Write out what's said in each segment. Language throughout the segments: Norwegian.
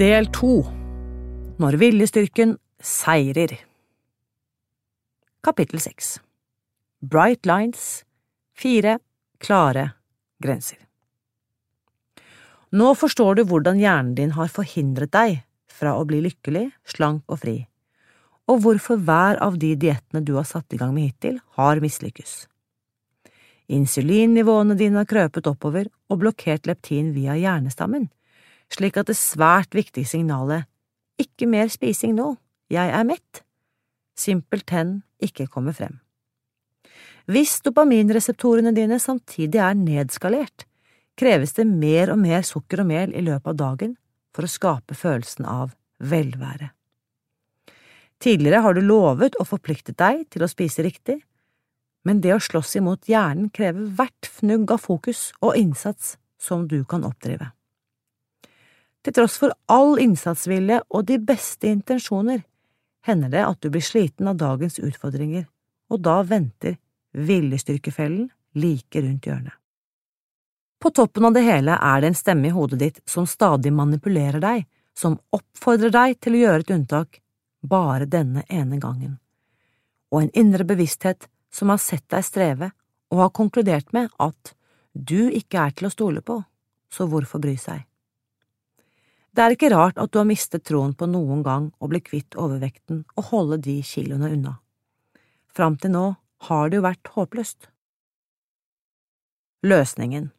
Del to. Når viljestyrken seirer. Kapittel seks. Bright Lines. Fire klare grenser. Nå forstår du hvordan hjernen din har forhindret deg fra å bli lykkelig, slank og fri, og hvorfor hver av de diettene du har satt i gang med hittil, har mislykkes. Insulinnivåene dine har krøpet oppover og blokkert leptin via hjernestammen, slik at det svært viktige signalet ikke mer spising nå, jeg er mett, simpelthen ikke kommer frem. Hvis dopaminreseptorene dine samtidig er nedskalert, kreves det mer og mer sukker og mel i løpet av dagen for å skape følelsen av velvære. Tidligere har du lovet og forpliktet deg til å spise riktig, men det å slåss imot hjernen krever hvert fnugg av fokus og innsats som du kan oppdrive. Til tross for all innsatsvilje og de beste intensjoner hender det at du blir sliten av dagens utfordringer, og da venter viljestyrkefellen like rundt hjørnet. På toppen av det hele er det en stemme i hodet ditt som stadig manipulerer deg, som oppfordrer deg til å gjøre et unntak bare denne ene gangen, og en indre bevissthet som har sett deg streve og har konkludert med at du ikke er til å stole på, så hvorfor bry seg? Det er ikke rart at du har mistet troen på noen gang å bli kvitt overvekten og holde de kiloene unna. Fram til nå har det jo vært håpløst. Løsningen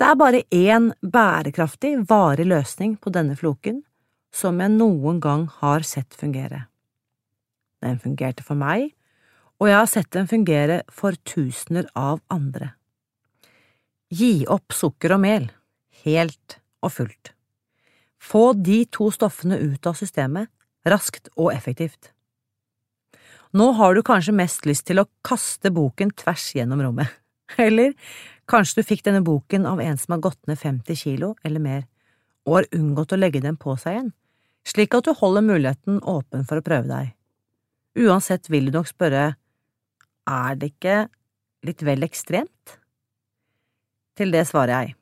Det er bare én bærekraftig, varig løsning på denne floken som jeg noen gang har sett fungere. Den fungerte for meg, og jeg har sett den fungere for tusener av andre. Gi opp sukker og mel, helt og fullt. Få de to stoffene ut av systemet, raskt og effektivt. Nå har du kanskje mest lyst til å kaste boken tvers gjennom rommet, eller kanskje du fikk denne boken av en som har gått ned 50 kilo eller mer, og har unngått å legge den på seg igjen, slik at du holder muligheten åpen for å prøve deg. Uansett vil du nok spørre, er det ikke litt vel ekstremt? Til det svarer jeg,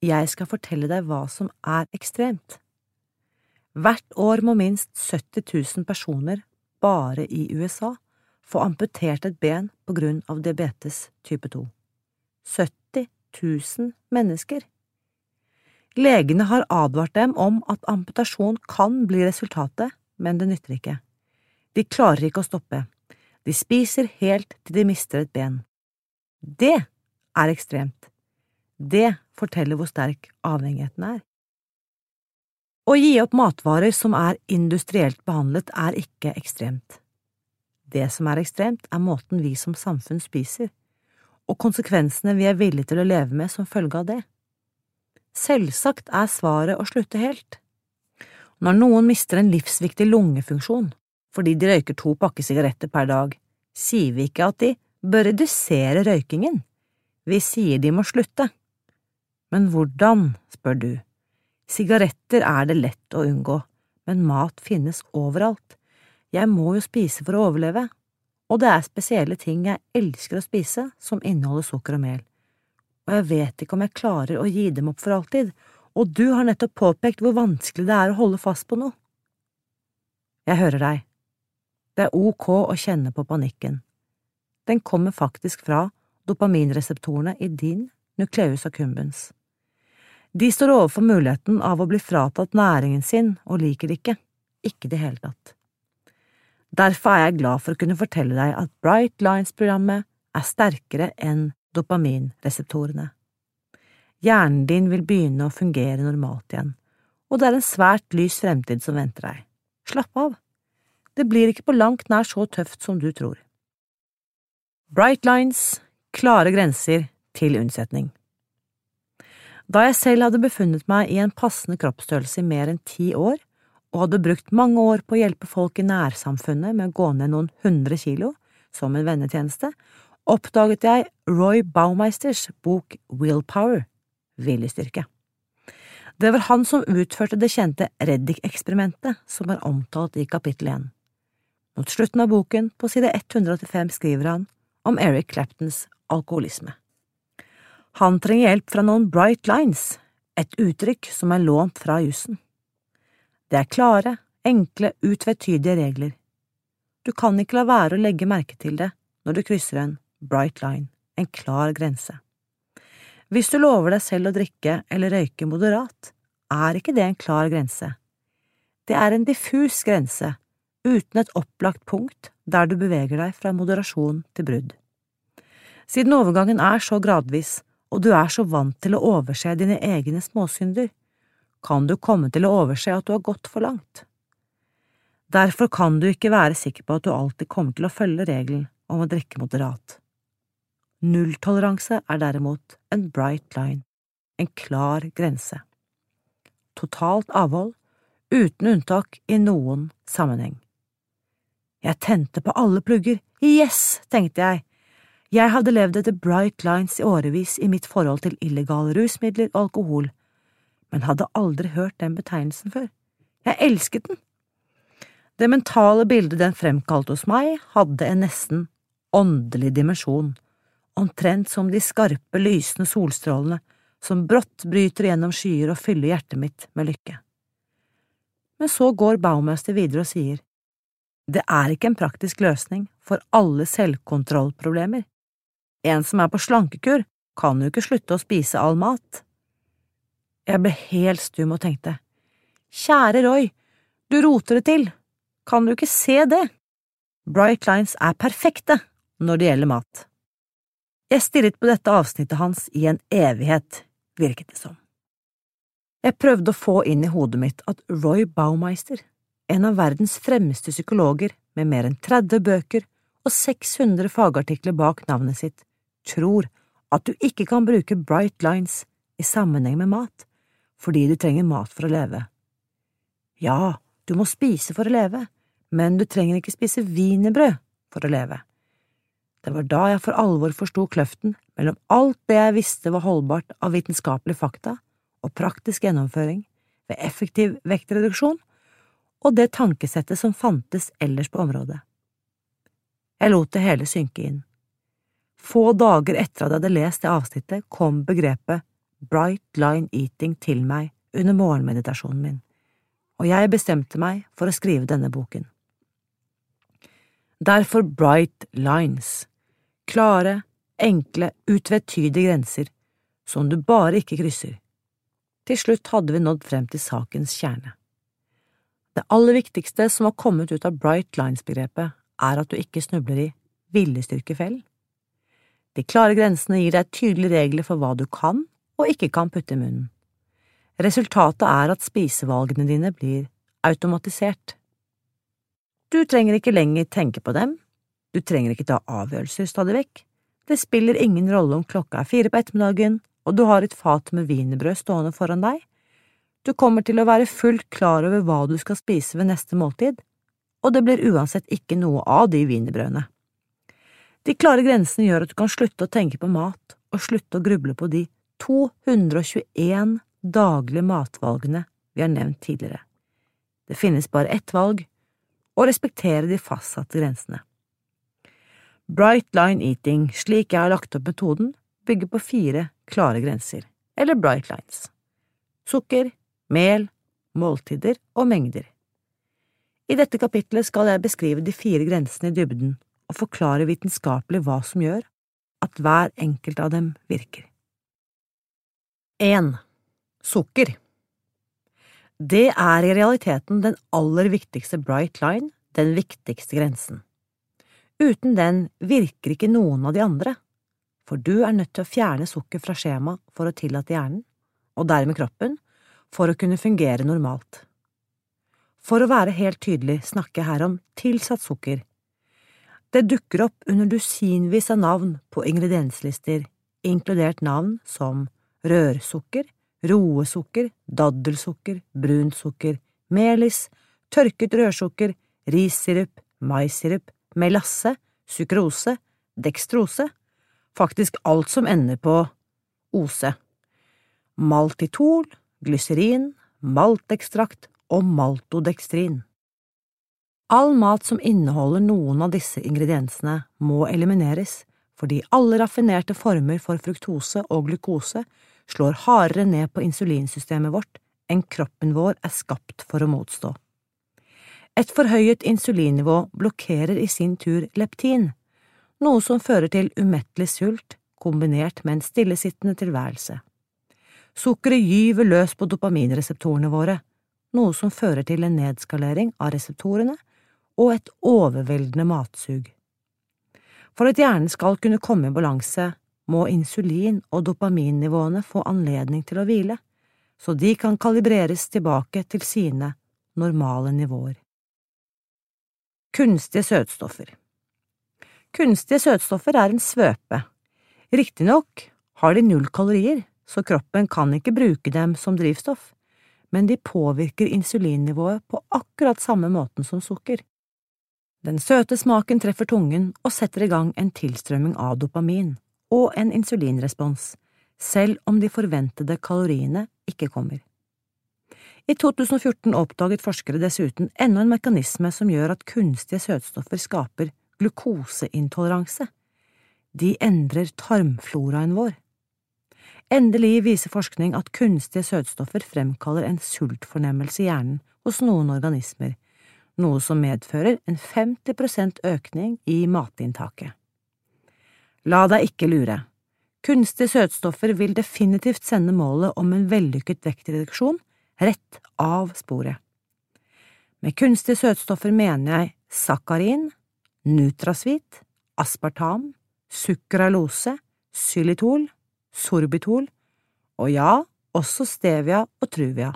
jeg skal fortelle deg hva som er ekstremt. Hvert år må minst 70 000 personer bare i USA få amputert et ben på grunn av diabetes type 2. 70 000 mennesker. Legene har advart dem om at amputasjon kan bli resultatet, men det nytter ikke. De klarer ikke å stoppe. De spiser helt til de mister et ben. Det er ekstremt. Det forteller hvor sterk avhengigheten er. Å gi opp matvarer som er industrielt behandlet, er ikke ekstremt. Det som er ekstremt, er måten vi som samfunn spiser, og konsekvensene vi er villige til å leve med som følge av det. Selvsagt er svaret å slutte helt. Når noen mister en livsviktig lungefunksjon fordi de røyker to pakker sigaretter per dag, sier vi ikke at de bør redusere røykingen, vi sier de må slutte. Men hvordan, spør du. Sigaretter er det lett å unngå, men mat finnes overalt. Jeg må jo spise for å overleve, og det er spesielle ting jeg elsker å spise som inneholder sukker og mel, og jeg vet ikke om jeg klarer å gi dem opp for alltid, og du har nettopp påpekt hvor vanskelig det er å holde fast på noe. Jeg hører deg. Det er ok å kjenne på panikken. Den kommer faktisk fra dopaminreseptorene i din nucleus accumbens. De står overfor muligheten av å bli fratatt næringen sin og liker det ikke, ikke i det hele tatt. Derfor er jeg glad for å kunne fortelle deg at Bright Lines-programmet er sterkere enn dopaminreseptorene. Hjernen din vil begynne å fungere normalt igjen, og det er en svært lys fremtid som venter deg. Slapp av, det blir ikke på langt nær så tøft som du tror. Bright Lines, klare grenser til unnsetning. Da jeg selv hadde befunnet meg i en passende kroppsstørrelse i mer enn ti år, og hadde brukt mange år på å hjelpe folk i nærsamfunnet med å gå ned noen hundre kilo, som en vennetjeneste, oppdaget jeg Roy Baumeisters bok Willpower, viljestyrke. Det var han som utførte det kjente Reddik-eksperimentet som er omtalt i kapittel 1. Mot slutten av boken, på side 185, skriver han om Eric Claptons alkoholisme. Han trenger hjelp fra noen bright lines, et uttrykk som er lånt fra jussen. Det er klare, enkle, utvetydige regler. Du kan ikke la være å legge merke til det når du krysser en bright line, en klar grense. Hvis du lover deg selv å drikke eller røyke moderat, er ikke det en klar grense. Det er en diffus grense, uten et opplagt punkt der du beveger deg fra moderasjon til brudd. Siden overgangen er så gradvis, og du er så vant til å overse dine egne småsynder, kan du komme til å overse at du har gått for langt. Derfor kan du ikke være sikker på at du alltid kommer til å følge regelen om å drikke moderat. Nulltoleranse er derimot en bright line, en klar grense. Totalt avhold, uten unntak i noen sammenheng. Jeg tente på alle plugger, yes, tenkte jeg, jeg hadde levd etter bright lines i årevis i mitt forhold til illegale rusmidler og alkohol, men hadde aldri hørt den betegnelsen før. Jeg elsket den. Det mentale bildet den fremkalte hos meg, hadde en nesten åndelig dimensjon, omtrent som de skarpe, lysende solstrålene som brått bryter gjennom skyer og fyller hjertet mitt med lykke. Men så går Baumeister videre og sier, det er ikke en praktisk løsning for alle selvkontrollproblemer. En som er på slankekur, kan jo ikke slutte å spise all mat. Jeg ble helt stum og tenkte, kjære Roy, du roter det til, kan du ikke se det? Bright Lines er perfekte når det gjelder mat. Jeg stirret på dette avsnittet hans i en evighet, virket det som. Jeg prøvde å få inn i hodet mitt at Roy Baumeister, en av verdens fremste psykologer med mer enn 30 bøker og 600 fagartikler bak navnet sitt, tror at du ikke kan bruke bright lines i sammenheng med mat, fordi du trenger mat for å leve. Ja, du må spise for å leve, men du trenger ikke spise wienerbrød for å leve. Det var da jeg for alvor forsto kløften mellom alt det jeg visste var holdbart av vitenskapelige fakta og praktisk gjennomføring ved effektiv vektreduksjon, og det tankesettet som fantes ellers på området. Jeg lot det hele synke inn. Få dager etter at jeg hadde lest det avsnittet, kom begrepet bright line eating til meg under morgenmeditasjonen min, og jeg bestemte meg for å skrive denne boken. Derfor bright lines, klare, enkle, utvetydige grenser som du bare ikke krysser. Til slutt hadde vi nådd frem til sakens kjerne. Det aller viktigste som har kommet ut av bright lines-begrepet, er at du ikke snubler i viljestyrkefellen. De klare grensene gir deg tydelige regler for hva du kan og ikke kan putte i munnen. Resultatet er at spisevalgene dine blir automatisert. Du trenger ikke lenger tenke på dem, du trenger ikke ta avgjørelser stadig vekk, det spiller ingen rolle om klokka er fire på ettermiddagen og du har et fat med wienerbrød stående foran deg, du kommer til å være fullt klar over hva du skal spise ved neste måltid, og det blir uansett ikke noe av de wienerbrødene. De klare grensene gjør at du kan slutte å tenke på mat og slutte å gruble på de 221 daglige matvalgene vi har nevnt tidligere. Det finnes bare ett valg, å respektere de fastsatte grensene. Bright line eating, slik jeg har lagt opp metoden, bygger på fire klare grenser, eller bright lines. Sukker, mel, måltider og mengder. I dette kapitlet skal jeg beskrive de fire grensene i dybden og forklare vitenskapelig hva som gjør at hver enkelt av dem virker. 1. Sukker Det er i realiteten den aller viktigste bright line, den viktigste grensen. Uten den virker ikke noen av de andre, for du er nødt til å fjerne sukker fra skjemaet for å tillate hjernen, og dermed kroppen, for å kunne fungere normalt. For å være helt tydelig snakker jeg her om tilsatt sukker, det dukker opp under dusinvis av navn på ingredienslister, inkludert navn som rørsukker, roesukker, daddelsukker, brunt sukker, melis, tørket rørsukker, rissirup, maissirup, melasse, sukrose, dekstrose, faktisk alt som ender på ose, maltitol, glyserin, maltekstrakt og maltodekstrin. All mat som inneholder noen av disse ingrediensene, må elimineres, fordi alle raffinerte former for fruktose og glukose slår hardere ned på insulinsystemet vårt enn kroppen vår er skapt for å motstå. Et forhøyet insulinnivå blokkerer i sin tur leptin, noe som fører til umettelig sult kombinert med en stillesittende tilværelse. Sukkeret gyver løs på dopaminreseptorene våre, noe som fører til en nedskalering av reseptorene og et overveldende matsug. For at hjernen skal kunne komme i balanse, må insulin- og dopaminnivåene få anledning til å hvile, så de kan kalibreres tilbake til sine normale nivåer. Kunstige søtstoffer Kunstige søtstoffer er en svøpe. Riktignok har de null kalorier, så kroppen kan ikke bruke dem som drivstoff, men de påvirker insulinnivået på akkurat samme måten som sukker. Den søte smaken treffer tungen og setter i gang en tilstrømming av dopamin og en insulinrespons, selv om de forventede kaloriene ikke kommer. I 2014 oppdaget forskere dessuten enda en mekanisme som gjør at kunstige søtstoffer skaper glukoseintoleranse. De endrer tarmfloraen vår. Endelig viser forskning at kunstige søtstoffer fremkaller en sultfornemmelse i hjernen hos noen organismer, noe som medfører en 50% økning i matinntaket. La deg ikke lure. Kunstige søtstoffer vil definitivt sende målet om en vellykket vektreduksjon rett av sporet. Med kunstige søtstoffer mener jeg sakarin, nutrasvit, aspartam, sukralose, xylitol, sorbitol og ja, også stevia og truvia.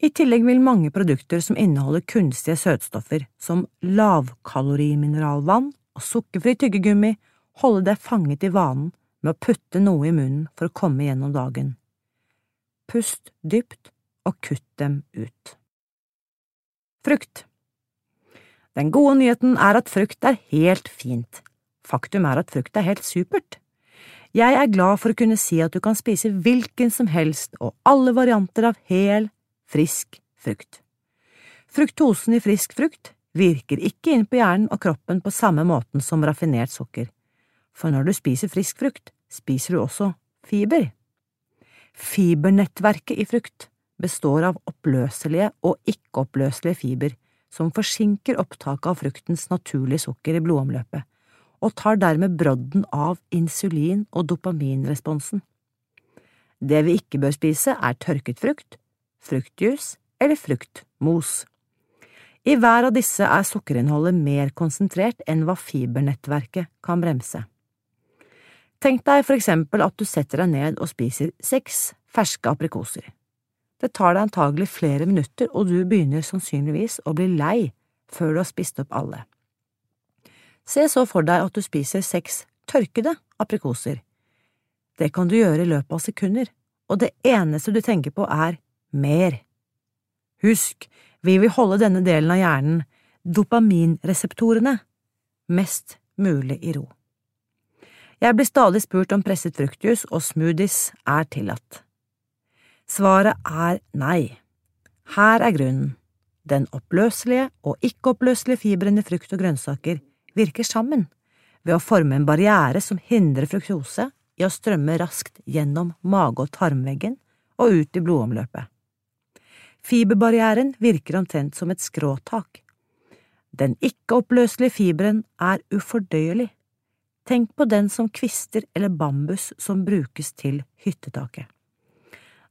I tillegg vil mange produkter som inneholder kunstige søtstoffer, som lavkalorimineralvann og sukkerfri tyggegummi, holde deg fanget i vanen med å putte noe i munnen for å komme gjennom dagen. Pust dypt og kutt dem ut. Frukt Den gode nyheten er at frukt er helt fint. Faktum er at frukt er helt supert. Jeg er glad for å kunne si at du kan spise hvilken som helst og alle varianter av hel, frisk frukt. Fruktosen i frisk frukt virker ikke inn på hjernen og kroppen på samme måten som raffinert sukker for når du spiser frisk frukt, spiser du også fiber. Fibernettverket i frukt består av oppløselige og ikke-oppløselige fiber som forsinker opptaket av fruktens naturlige sukker i blodomløpet, og tar dermed brodden av insulin- og dopaminresponsen. Det vi ikke bør spise, er tørket frukt, fruktjuice eller fruktmos. I hver av disse er sukkerinnholdet mer konsentrert enn hva fibernettverket kan bremse. Tenk deg for eksempel at du setter deg ned og spiser seks ferske aprikoser. Det tar deg antagelig flere minutter, og du begynner sannsynligvis å bli lei før du har spist opp alle. Se så for deg at du spiser seks tørkede aprikoser. Det kan du gjøre i løpet av sekunder, og det eneste du tenker på er mer. Husk, vi vil holde denne delen av hjernen, dopaminreseptorene, mest mulig i ro. Jeg blir stadig spurt om presset fruktjus og smoothies er tillatt. Svaret er nei. Her er grunnen. Den oppløselige og ikke-oppløselige fiberen i frukt og grønnsaker virker sammen ved å forme en barriere som hindrer fruktose i å strømme raskt gjennom mage- og tarmveggen og ut i blodomløpet. Fiberbarrieren virker omtrent som et skråtak. Den ikke-oppløselige fiberen er ufordøyelig Tenk på den som kvister eller bambus som brukes til hyttetaket.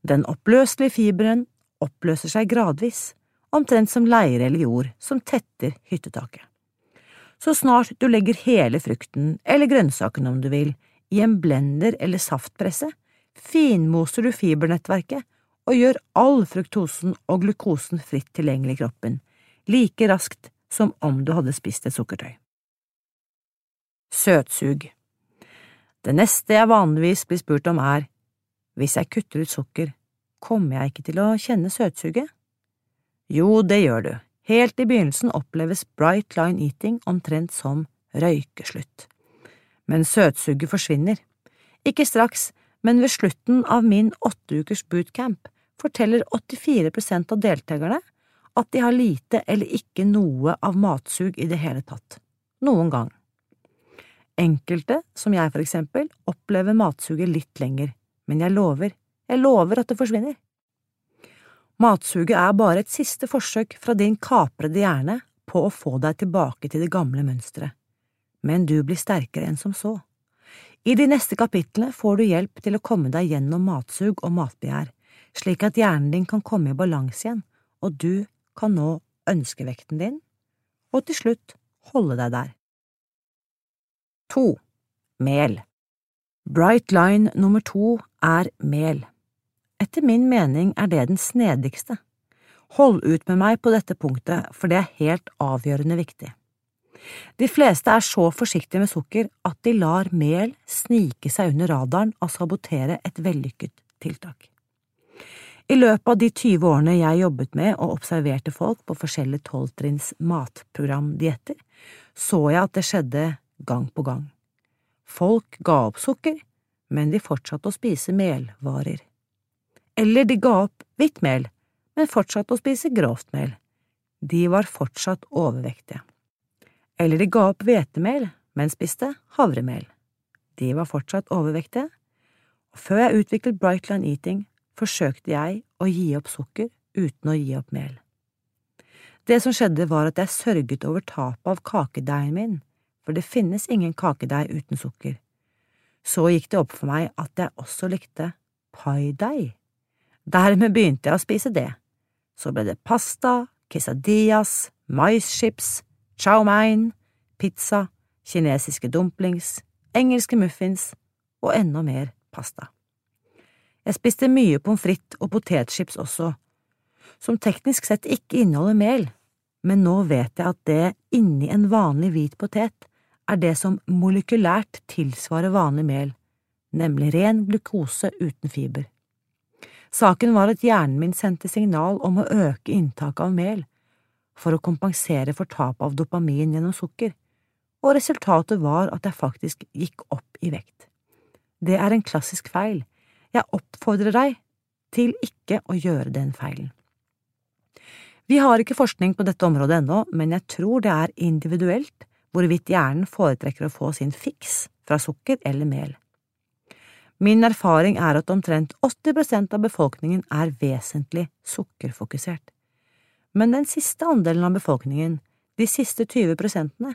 Den oppløselige fiberen oppløser seg gradvis, omtrent som leire eller jord som tetter hyttetaket. Så snart du legger hele frukten, eller grønnsaken om du vil, i en blender eller saftpresse, finmoser du fibernettverket og gjør all fruktosen og glukosen fritt tilgjengelig i kroppen, like raskt som om du hadde spist et sukkertøy søtsug. Det neste jeg vanligvis blir spurt om er Hvis jeg kutter ut sukker, kommer jeg ikke til å kjenne søtsuget? Jo, det gjør du. Helt i begynnelsen oppleves bright line eating omtrent som røykeslutt. Men søtsuget forsvinner. Ikke straks, men ved slutten av min åtte ukers bootcamp forteller 84% av deltakerne at de har lite eller ikke noe av matsug i det hele tatt. Noen gang. Enkelte, som jeg for eksempel, opplever matsuget litt lenger, men jeg lover, jeg lover at det forsvinner. Matsuget er bare et siste forsøk fra din kaprede hjerne på å få deg tilbake til det gamle mønsteret, men du blir sterkere enn som så. I de neste kapitlene får du hjelp til å komme deg gjennom matsug og matbegjær, slik at hjernen din kan komme i balanse igjen, og du kan nå ønskevekten din, og til slutt holde deg der. 2. Mel Bright line nummer to er mel. Etter min mening er det den snedigste. Hold ut med meg på dette punktet, for det er helt avgjørende viktig. De fleste er så forsiktige med sukker at de lar mel snike seg under radaren og sabotere et vellykket tiltak. I løpet av de 20 årene jeg jobbet med og observerte folk på forskjellige tolvtrinns matprogramdietter, så jeg at det skjedde gang på gang. Folk ga opp sukker, men de fortsatte å spise melvarer. Eller de ga opp hvitt mel, men fortsatte å spise grovt mel. De var fortsatt overvektige. Eller de ga opp hvetemel, men spiste havremel. De var fortsatt overvektige. Før jeg utviklet Brightline Eating, forsøkte jeg å gi opp sukker uten å gi opp mel. Det som skjedde, var at jeg sørget over tapet av kakedeigen min, for det finnes ingen kakedeig uten sukker. Så gikk det opp for meg at jeg også likte paideig. Dermed begynte jeg å spise det. Så ble det pasta, quesadillas, maischips, chow mein, pizza, kinesiske dumplings, engelske muffins og enda mer pasta. Jeg spiste mye pommes frites og potetchips også, som teknisk sett ikke inneholder mel, men nå vet jeg at det inni en vanlig hvit potet er det som molekylært tilsvarer vanlig mel, nemlig ren glukose uten fiber. Saken var at hjernen min sendte signal om å øke inntaket av mel for å kompensere for tap av dopamin gjennom sukker, og resultatet var at jeg faktisk gikk opp i vekt. Det er en klassisk feil. Jeg oppfordrer deg til ikke å gjøre den feilen. Vi har ikke forskning på dette området ennå, men jeg tror det er individuelt hvorvidt hjernen foretrekker å få sin fiks fra sukker eller mel. Min erfaring er at omtrent 80% av befolkningen er vesentlig sukkerfokusert. Men den siste andelen av befolkningen, de siste 20 prosentene,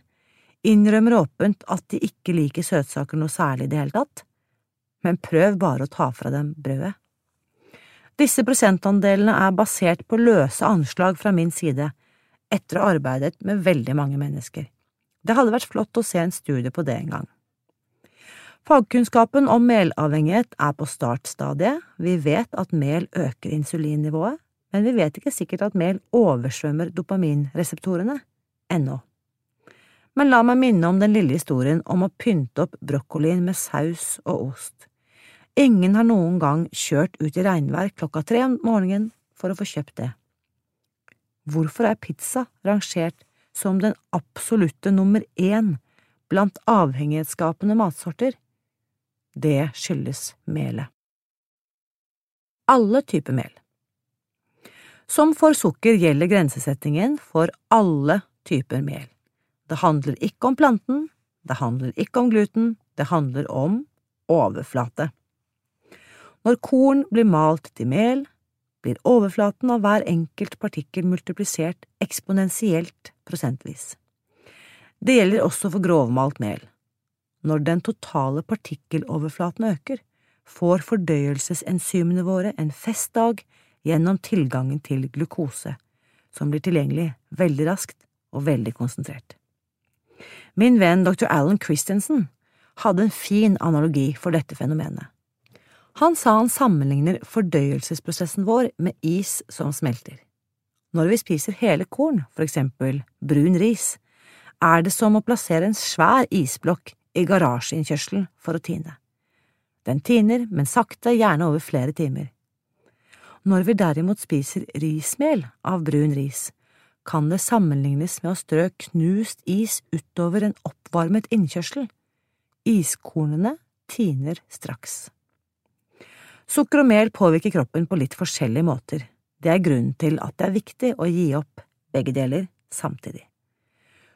innrømmer åpent at de ikke liker søtsaker noe særlig i det hele tatt, men prøv bare å ta fra dem brødet. Disse prosentandelene er basert på løse anslag fra min side, etter å ha arbeidet med veldig mange mennesker. Det hadde vært flott å se en studie på det en gang. Fagkunnskapen om melavhengighet er på startstadiet, vi vet at mel øker insulinnivået, men vi vet ikke sikkert at mel oversvømmer dopaminreseptorene, ennå. Men la meg minne om den lille historien om å pynte opp brokkolien med saus og ost. Ingen har noen gang kjørt ut i regnvær klokka tre om morgenen for å få kjøpt det. Hvorfor er pizza rangert som den absolutte nummer én blant avhengighetsskapende matsorter. Det skyldes melet. Alle typer mel. Som for sukker gjelder grensesettingen for alle typer mel. Det handler ikke om planten, det handler ikke om gluten, det handler om overflate. Når korn blir malt til mel, blir overflaten av hver enkelt partikkel multiplisert eksponentielt prosentvis. Det gjelder også for grovmalt mel. Når den totale partikkeloverflaten øker, får fordøyelsesenzymene våre en festdag gjennom tilgangen til glukose, som blir tilgjengelig veldig raskt og veldig konsentrert. Min venn dr. Alan Christensen hadde en fin analogi for dette fenomenet. Han sa han sammenligner fordøyelsesprosessen vår med is som smelter. Når vi spiser hele korn, for eksempel brun ris, er det som å plassere en svær isblokk i garasjeinnkjørselen for å tine. Den tiner, men sakte, gjerne over flere timer. Når vi derimot spiser rismel av brun ris, kan det sammenlignes med å strø knust is utover en oppvarmet innkjørsel. Iskornene tiner straks. Sukker og mel påvirker kroppen på litt forskjellige måter. Det er grunnen til at det er viktig å gi opp begge deler samtidig.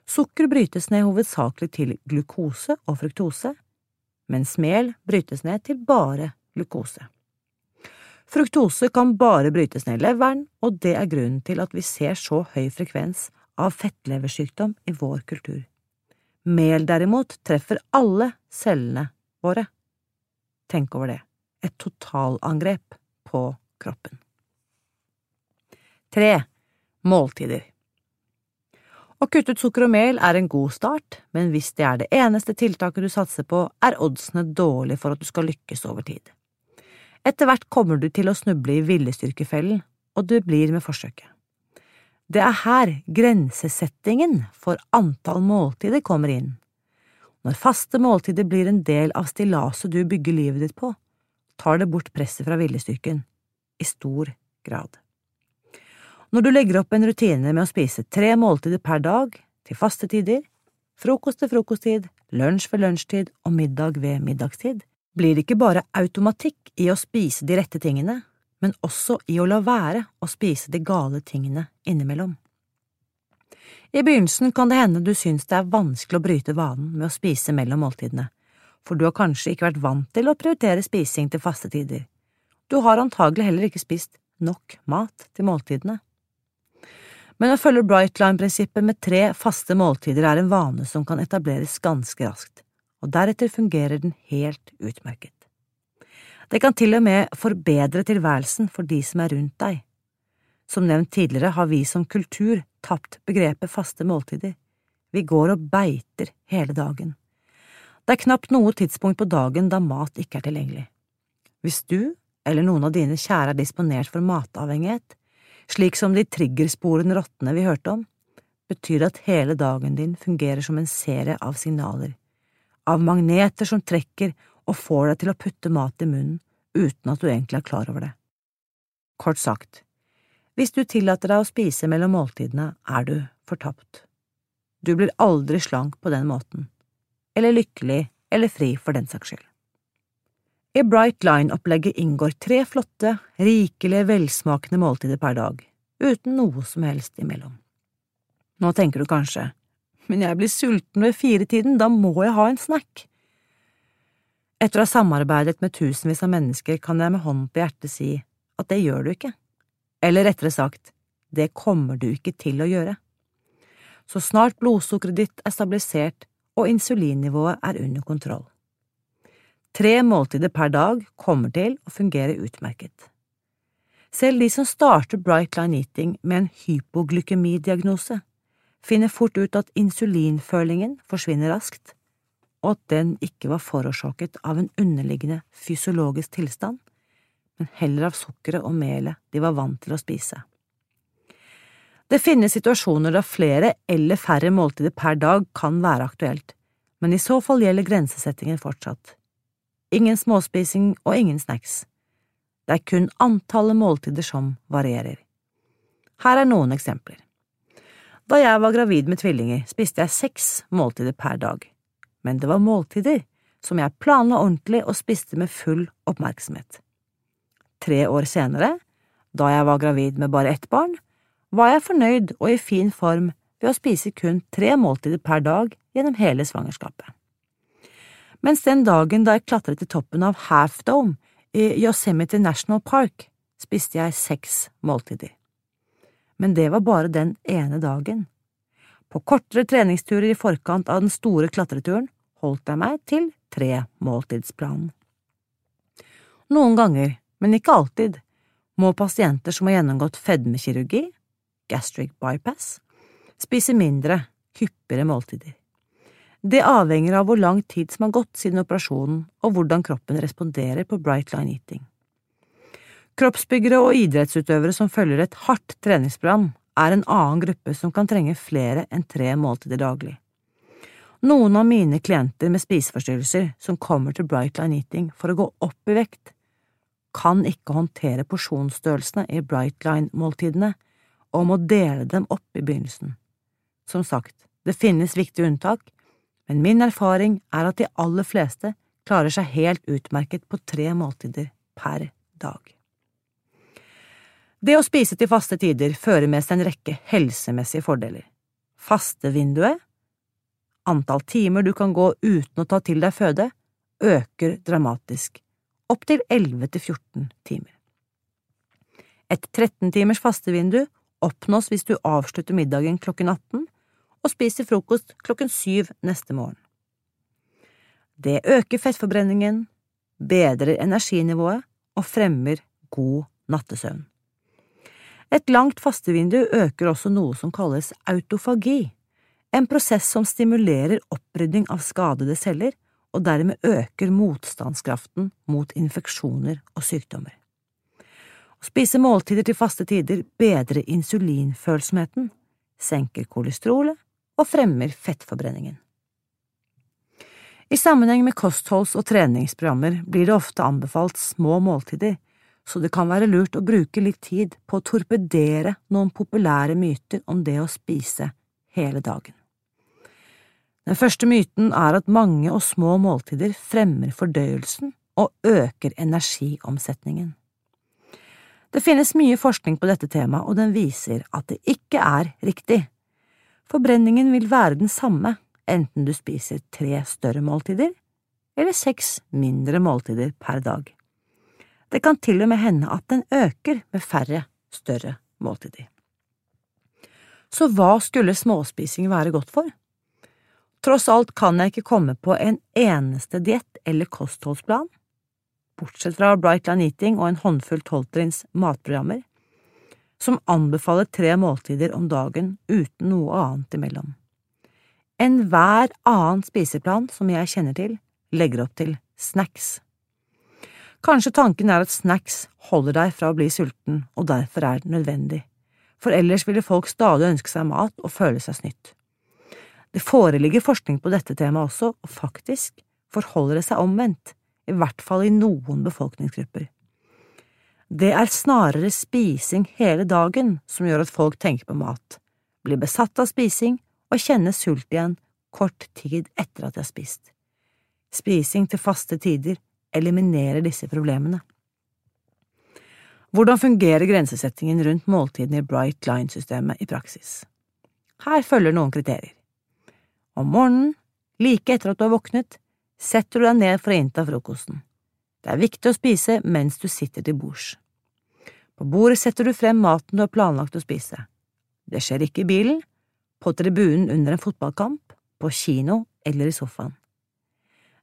Sukker brytes ned hovedsakelig til glukose og fruktose, mens mel brytes ned til bare glukose. Fruktose kan bare brytes ned i leveren, og det er grunnen til at vi ser så høy frekvens av fettleversykdom i vår kultur. Mel derimot treffer alle cellene våre. Tenk over det. Et totalangrep på kroppen. Tre. Måltider Å kutte ut sukker og mel er en god start, men hvis det er det eneste tiltaket du satser på, er oddsene dårlige for at du skal lykkes over tid. Etter hvert kommer du til å snuble i viljestyrkefellen, og du blir med forsøket. Det er her grensesettingen for antall måltider kommer inn. Når faste måltider blir en del av stillaset du bygger livet ditt på, tar det bort presset fra viljestyrken, i stor grad. Når du legger opp en rutine med å spise tre måltider per dag, til faste tider, frokost til frokosttid, lunsj ved lunsjtid og middag ved middagstid, blir det ikke bare automatikk i å spise de rette tingene, men også i å la være å spise de gale tingene innimellom. I begynnelsen kan det hende du syns det er vanskelig å bryte vanen med å spise mellom måltidene, for du har kanskje ikke vært vant til å prioritere spising til faste tider. Du har antagelig heller ikke spist nok mat til måltidene. Men å følge Brightline-prinsippet med tre faste måltider er en vane som kan etableres ganske raskt og deretter fungerer den helt utmerket. Det kan til og med forbedre tilværelsen for de som er rundt deg. Som nevnt tidligere har vi som kultur tapt begrepet faste måltider. Vi går og beiter hele dagen. Det er knapt noe tidspunkt på dagen da mat ikke er tilgjengelig. Hvis du eller noen av dine kjære er disponert for matavhengighet, slik som de triggersporene rottene vi hørte om, betyr det at hele dagen din fungerer som en serie av signaler av magneter som trekker og får deg til å putte mat i munnen uten at du egentlig er klar over det. Kort sagt, hvis du tillater deg å spise mellom måltidene, er du fortapt. Du blir aldri slank på den måten, eller lykkelig eller fri for den saks skyld. I Bright Line-opplegget inngår tre flotte, rikelige, velsmakende måltider per dag, uten noe som helst imellom. Nå tenker du kanskje, men jeg blir sulten ved firetiden, da må jeg ha en snack. Etter å ha samarbeidet med tusenvis av mennesker kan jeg med hånden på hjertet si at det gjør du ikke. Eller rettere sagt, det kommer du ikke til å gjøre. Så snart blodsukkeret ditt er stabilisert og insulinnivået er under kontroll. Tre måltider per dag kommer til å fungere utmerket. Selv de som starter Bright Line Eating med en hypoglykemidiagnose, finner fort ut at insulinfølingen forsvinner raskt, og at den ikke var forårsaket av en underliggende fysiologisk tilstand, men heller av sukkeret og melet de var vant til å spise. Det finnes situasjoner da flere eller færre måltider per dag kan være aktuelt, men i så fall gjelder grensesettingen fortsatt. Ingen småspising og ingen snacks. Det er kun antallet måltider som varierer. Her er noen eksempler. Da jeg var gravid med tvillinger, spiste jeg seks måltider per dag, men det var måltider som jeg planla ordentlig og spiste med full oppmerksomhet. Tre år senere, da jeg var gravid med bare ett barn, var jeg fornøyd og i fin form ved å spise kun tre måltider per dag gjennom hele svangerskapet. Mens den dagen da jeg klatret til toppen av Half Dome i Yosemite National Park, spiste jeg seks måltider men det var bare den ene dagen. På kortere treningsturer i forkant av den store klatreturen holdt jeg meg til tre måltidsplanen. Noen ganger, men ikke alltid, må pasienter som har gjennomgått fedmekirurgi, gastric bypass, spise mindre, hyppigere måltider. Det avhenger av hvor lang tid som har gått siden operasjonen og hvordan kroppen responderer på Bright Line Eating. Kroppsbyggere og idrettsutøvere som følger et hardt treningsprogram, er en annen gruppe som kan trenge flere enn tre måltider daglig. Noen av mine klienter med spiseforstyrrelser som kommer til Bright Line Eating for å gå opp i vekt, kan ikke håndtere porsjonsstørrelsene i Brightline-måltidene og å dele dem opp i begynnelsen. Som sagt, det finnes viktige unntak, men min erfaring er at de aller fleste klarer seg helt utmerket på tre måltider per dag. Det å spise til faste tider fører med seg en rekke helsemessige fordeler. Fastevinduet, antall timer du kan gå uten å ta til deg føde, øker dramatisk, opptil 11 til 14 timer. Et 13 timers fastevindu oppnås hvis du avslutter middagen klokken 18 og spiser frokost klokken 7 neste morgen. Det øker fettforbrenningen, bedrer energinivået og fremmer god nattesøvn. Et langt fastevindu øker også noe som kalles autofagi, en prosess som stimulerer opprydding av skadede celler og dermed øker motstandskraften mot infeksjoner og sykdommer. Å spise måltider til faste tider bedrer insulinfølsomheten, senker kolesterolet og fremmer fettforbrenningen. I sammenheng med kostholds- og treningsprogrammer blir det ofte anbefalt små måltider, så det kan være lurt å bruke litt tid på å torpedere noen populære myter om det å spise hele dagen. Den første myten er at mange og små måltider fremmer fordøyelsen og øker energiomsetningen. Det finnes mye forskning på dette temaet, og den viser at det ikke er riktig. Forbrenningen vil være den samme enten du spiser tre større måltider eller seks mindre måltider per dag. Det kan til og med hende at den øker med færre større måltider. Så hva skulle småspising være godt for? Tross alt kan jeg ikke komme på en eneste diett eller kostholdsplan, bortsett fra Bright Line Eating og en håndfull tolvtrinns matprogrammer, som anbefaler tre måltider om dagen uten noe annet imellom. Enhver annen spiseplan som jeg kjenner til, legger opp til snacks. Kanskje tanken er at snacks holder deg fra å bli sulten, og derfor er det nødvendig, for ellers ville folk stadig ønske seg mat og føle seg snytt. Det foreligger forskning på dette temaet også, og faktisk forholder det seg omvendt, i hvert fall i noen befolkningsgrupper. Det er snarere spising hele dagen som gjør at folk tenker på mat, blir besatt av spising og kjenner sult igjen kort tid etter at de har spist. Spising til faste tider eliminerer disse problemene. Hvordan fungerer grensesettingen rundt måltidene i Bright Line-systemet i praksis? Her følger noen kriterier. Om morgenen, like etter at du har våknet, setter du deg ned for å innta frokosten. Det er viktig å spise mens du sitter til bords. På bordet setter du frem maten du har planlagt å spise. Det skjer ikke i bilen, på tribunen under en fotballkamp, på kino eller i sofaen.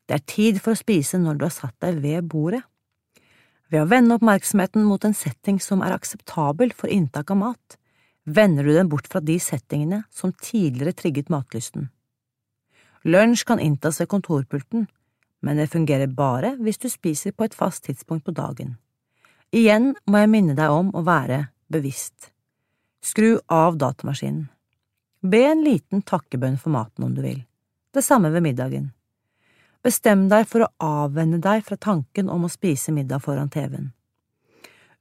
Det er tid for å spise når du har satt deg ved bordet. Ved å vende oppmerksomheten mot en setting som er akseptabel for inntak av mat, vender du den bort fra de settingene som tidligere trigget matlysten. Lunsj kan inntas ved kontorpulten, men det fungerer bare hvis du spiser på et fast tidspunkt på dagen. Igjen må jeg minne deg om å være bevisst. Skru av datamaskinen. Be en liten takkebønn for maten om du vil. Det samme ved middagen. Bestem deg for å avvenne deg fra tanken om å spise middag foran TV-en.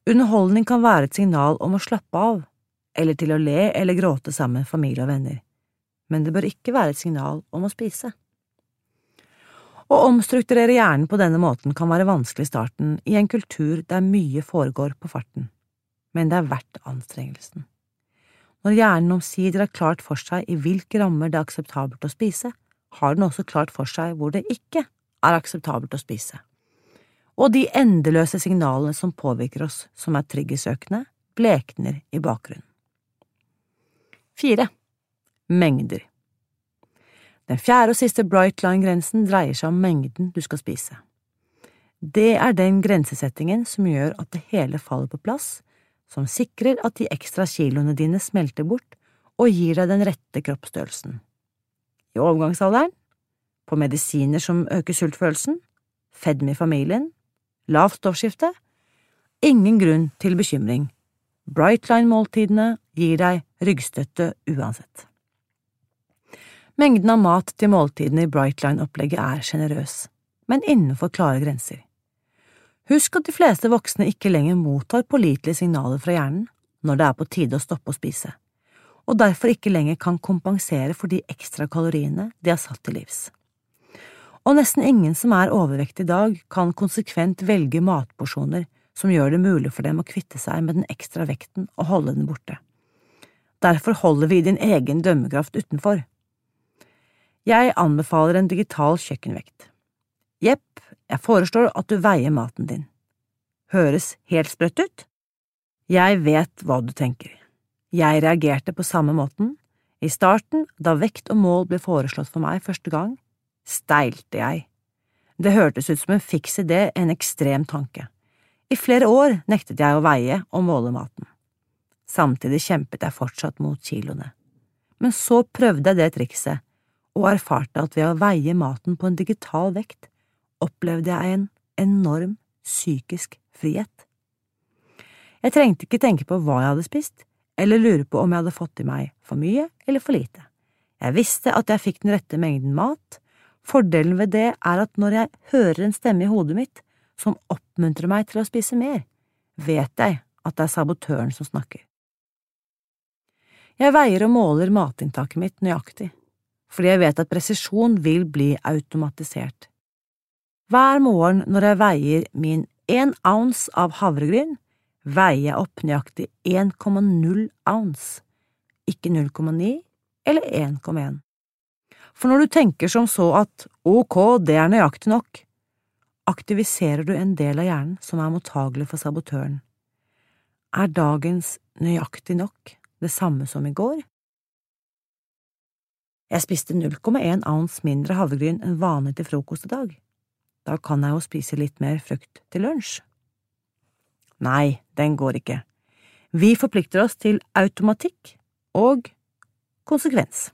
Underholdning kan være et signal om å slappe av, eller til å le eller gråte sammen med familie og venner, men det bør ikke være et signal om å spise. Å omstrukturere hjernen på denne måten kan være vanskelig i starten i en kultur der mye foregår på farten, men det er verdt anstrengelsen. Når hjernen omsider har klart for seg i hvilke rammer det er akseptabelt å spise, har den også klart for seg hvor det ikke er akseptabelt å spise. Og de endeløse signalene som påvirker oss som er triggersøkende, blekner i bakgrunnen. Fire. Mengder Den fjerde og siste Bright Line-grensen dreier seg om mengden du skal spise. Det er den grensesettingen som gjør at det hele faller på plass som sikrer at de ekstra kiloene dine smelter bort og gir deg den rette kroppsstørrelsen. I overgangsalderen, på medisiner som øker sultfølelsen, fedme i familien, lavt stoffskifte, ingen grunn til bekymring. Brightline-måltidene gir deg ryggstøtte uansett. Mengden av mat til måltidene i Brightline-opplegget er sjenerøs, men innenfor klare grenser. Husk at de fleste voksne ikke lenger mottar pålitelige signaler fra hjernen når det er på tide å stoppe å spise, og derfor ikke lenger kan kompensere for de ekstra kaloriene de har satt til livs. Og nesten ingen som er overvektig i dag, kan konsekvent velge matporsjoner som gjør det mulig for dem å kvitte seg med den ekstra vekten og holde den borte. Derfor holder vi din egen dømmekraft utenfor. Jeg anbefaler en digital kjøkkenvekt. Jepp, jeg foreslår at du veier maten din. Høres helt sprøtt ut? Jeg vet hva du tenker. Jeg reagerte på samme måten. I starten, da vekt og mål ble foreslått for meg første gang, steilte jeg. Det hørtes ut som en fiks idé, en ekstrem tanke. I flere år nektet jeg å veie og måle maten. Samtidig kjempet jeg fortsatt mot kiloene. Men så prøvde jeg det trikset, og erfarte at ved å veie maten på en digital vekt, opplevde jeg en enorm psykisk frihet. Jeg trengte ikke tenke på hva jeg hadde spist, eller lure på om jeg hadde fått i meg for mye eller for lite. Jeg visste at jeg fikk den rette mengden mat. Fordelen ved det er at når jeg hører en stemme i hodet mitt som oppmuntrer meg til å spise mer, vet jeg at det er sabotøren som snakker. Jeg veier og måler matinntaket mitt nøyaktig, fordi jeg vet at presisjon vil bli automatisert. Hver morgen når jeg veier min én ounce av havregryn, veier jeg opp nøyaktig 1,0 ounce, ikke 0,9 eller 1,1. For når du tenker som så at ok, det er nøyaktig nok, aktiviserer du en del av hjernen som er mottagelig for sabotøren. Er dagens nøyaktig nok det samme som i går? Jeg spiste 0,1 ounce mindre havregryn enn vanlig til frokost i dag. Da kan jeg jo spise litt mer frukt til lunsj. Nei, den går ikke. Vi forplikter oss til automatikk og konsekvens.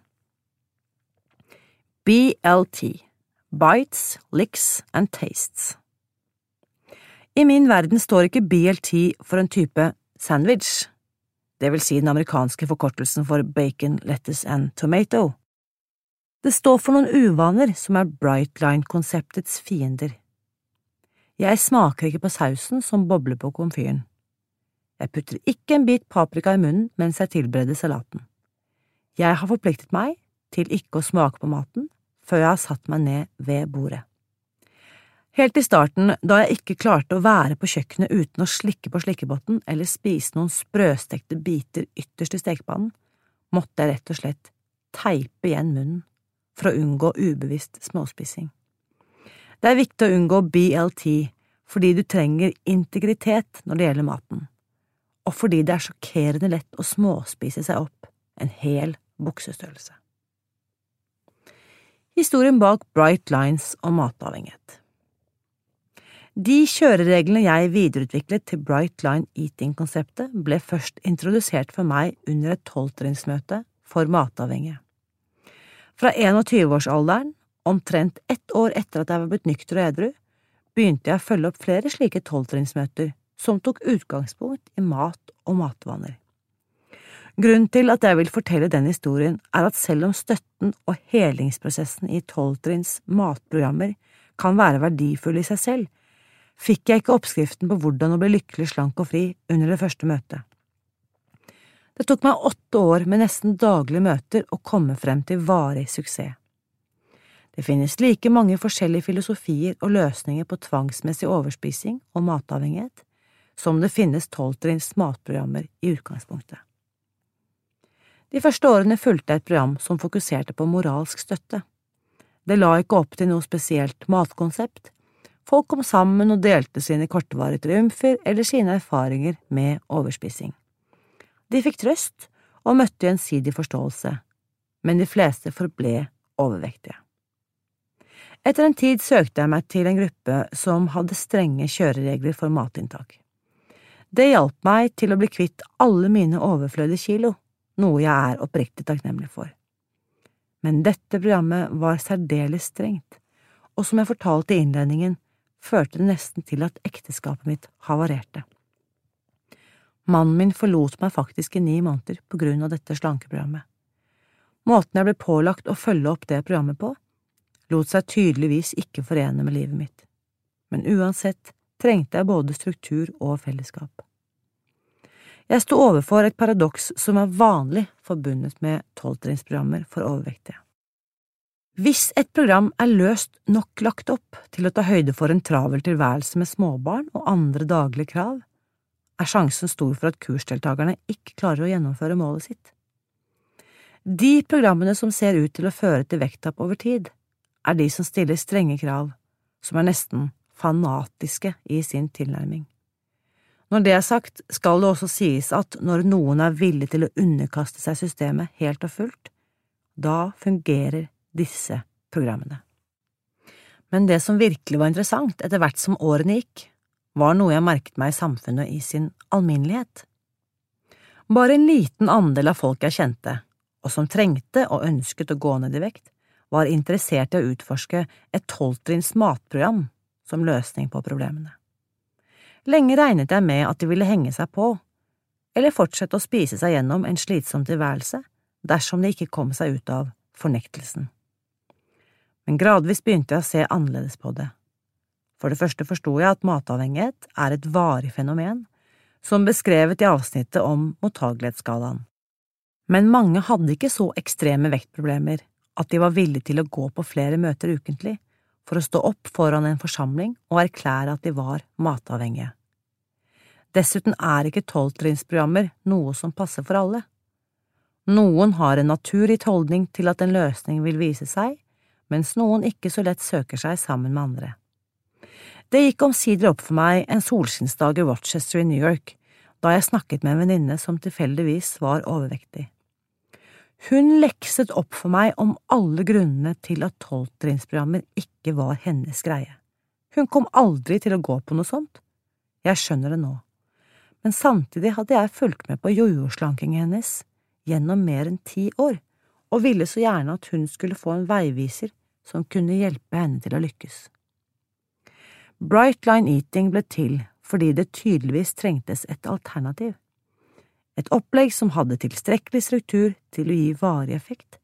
BLT Bites, Licks and Tastes I min verden står ikke BLT for en type sandwich, det vil si den amerikanske forkortelsen for bacon, lettuce and tomato. Det står for noen uvaner som er Brightline-konseptets fiender. Jeg smaker ikke på sausen som bobler på komfyren. Jeg putter ikke en bit paprika i munnen mens jeg tilbereder salaten. Jeg har forpliktet meg til ikke å smake på maten før jeg har satt meg ned ved bordet. Helt i starten, da jeg ikke klarte å være på kjøkkenet uten å slikke på slikkebotten eller spise noen sprøstekte biter ytterst i stekepannen, måtte jeg rett og slett teipe igjen munnen for å unngå ubevisst småspising. Det er viktig å unngå BLT fordi du trenger integritet når det gjelder maten, og fordi det er sjokkerende lett å småspise seg opp en hel buksestørrelse. Historien bak Bright Lines og matavhengighet. De kjørereglene jeg videreutviklet til Bright Line Eating-konseptet, ble først introdusert for meg under et tolvtrinnsmøte for matavhengige. Fra 21-årsalderen, omtrent ett år etter at jeg var blitt nykter og edru, begynte jeg å følge opp flere slike tolvtrinnsmøter som tok utgangspunkt i mat og matvaner. Grunnen til at jeg vil fortelle den historien, er at selv om støtten og helingsprosessen i tolvtrinns matprogrammer kan være verdifull i seg selv, fikk jeg ikke oppskriften på hvordan å bli lykkelig, slank og fri under det første møtet. Det tok meg åtte år med nesten daglige møter å komme frem til varig suksess. Det finnes like mange forskjellige filosofier og løsninger på tvangsmessig overspising og matavhengighet som det finnes tolvtrinns matprogrammer i utgangspunktet. De første årene fulgte jeg et program som fokuserte på moralsk støtte. Det la ikke opp til noe spesielt matkonsept, Folk kom sammen og delte sine kortvarige triumfer eller sine erfaringer med overspising. De fikk trøst og møtte gjensidig forståelse, men de fleste forble overvektige. Etter en tid søkte jeg meg til en gruppe som hadde strenge kjøreregler for matinntak. Det hjalp meg til å bli kvitt alle mine overflødige kilo, noe jeg er oppriktig takknemlig for. Men dette programmet var særdeles strengt, og som jeg fortalte i innledningen, førte det nesten til at ekteskapet mitt havarerte. Mannen min forlot meg faktisk i ni måneder på grunn av dette slankeprogrammet. Måten jeg ble pålagt å følge opp det programmet på, lot seg tydeligvis ikke forene med livet mitt, men uansett trengte jeg både struktur og fellesskap. Jeg sto overfor et paradoks som er vanlig forbundet med tolvtrinnsprogrammer for overvektige. Hvis et program er løst nok lagt opp til å ta høyde for en travel tilværelse med småbarn og andre daglige krav, er sjansen stor for at kursdeltakerne ikke klarer å gjennomføre målet sitt. De programmene som ser ut til å føre til vekttap over tid, er de som stiller strenge krav, som er nesten fanatiske i sin tilnærming. Når det er sagt, skal det også sies at når noen er villig til å underkaste seg systemet helt og fullt, da fungerer disse programmene. Men det som virkelig var interessant etter hvert som årene gikk, var noe jeg merket meg i samfunnet i sin alminnelighet. Bare en liten andel av folk jeg kjente, og som trengte og ønsket å gå ned i vekt, var interessert i å utforske et tolvtrinns matprogram som løsning på problemene. Lenge regnet jeg med at de ville henge seg på, eller fortsette å spise seg gjennom en slitsom tilværelse dersom de ikke kom seg ut av fornektelsen. Men gradvis begynte jeg å se annerledes på det. For det første forsto jeg at matavhengighet er et varig fenomen, som beskrevet i avsnittet om mottagelighetsskalaen. Men mange hadde ikke så ekstreme vektproblemer at de var villige til å gå på flere møter ukentlig for å stå opp foran en forsamling og erklære at de var matavhengige. Dessuten er ikke tolvtrinnsprogrammer noe som passer for alle. Noen har en naturgitt holdning til at en løsning vil vise seg, mens noen ikke så lett søker seg sammen med andre. Det gikk omsider opp for meg en solskinnsdag i Rochester i New York, da jeg snakket med en venninne som tilfeldigvis var overvektig. Hun lekset opp for meg om alle grunnene til at tolvtrinnsprogrammer ikke var hennes greie. Hun kom aldri til å gå på noe sånt. Jeg skjønner det nå. Men samtidig hadde jeg fulgt med på jojo-slankingen hennes gjennom mer enn ti år, og ville så gjerne at hun skulle få en veiviser som kunne hjelpe henne til å lykkes. Bright Line Eating ble til fordi det tydeligvis trengtes et alternativ et opplegg som hadde tilstrekkelig struktur til å gi varig effekt,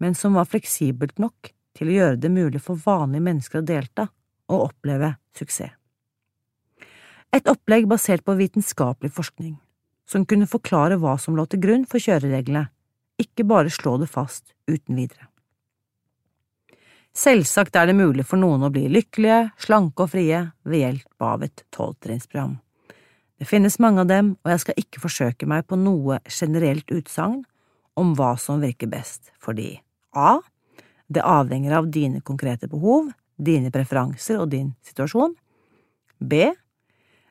men som var fleksibelt nok til å gjøre det mulig for vanlige mennesker å delta og oppleve suksess. Et opplegg basert på vitenskapelig forskning, som kunne forklare hva som lå til grunn for kjørereglene, ikke bare slå det fast uten videre. Selvsagt er det mulig for noen å bli lykkelige, slanke og frie ved hjelp av et tolvtrinnsprogram. Det finnes mange av dem, og jeg skal ikke forsøke meg på noe generelt utsagn om hva som virker best, fordi a. Det avhenger av dine konkrete behov, dine preferanser og din situasjon. b.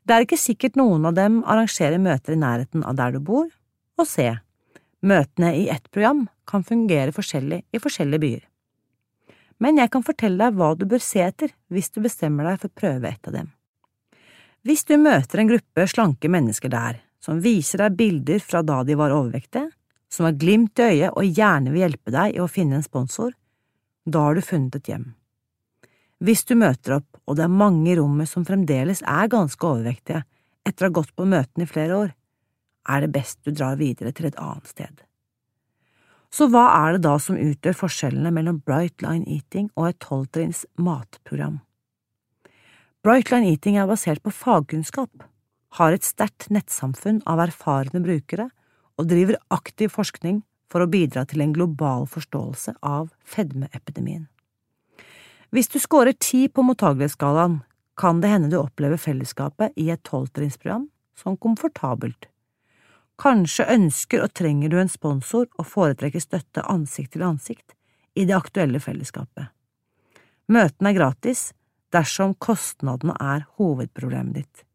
Det er ikke sikkert noen av dem arrangerer møter i nærheten av der du bor. Og c. Møtene i ett program kan fungere forskjellig i forskjellige byer. Men jeg kan fortelle deg hva du bør se etter hvis du bestemmer deg for å prøve et av dem. Hvis du møter en gruppe slanke mennesker der, som viser deg bilder fra da de var overvektige, som har glimt i øyet og gjerne vil hjelpe deg i å finne en sponsor, da har du funnet et hjem. Hvis du møter opp og det er mange i rommet som fremdeles er ganske overvektige etter å ha gått på møtene i flere år, er det best du drar videre til et annet sted. Så hva er det da som utgjør forskjellene mellom Bright Line Eating og et tolvtrinns matprogram? Bright Line Eating er basert på fagkunnskap, har et sterkt nettsamfunn av erfarne brukere og driver aktiv forskning for å bidra til en global forståelse av fedmeepidemien. Hvis du scorer ti på mottagelighetsskalaen, kan det hende du opplever fellesskapet i et tolvtrinnsprogram som komfortabelt. Kanskje ønsker og trenger du en sponsor og foretrekker støtte ansikt til ansikt i det aktuelle fellesskapet. Møtene er gratis, dersom kostnadene er hovedproblemet ditt.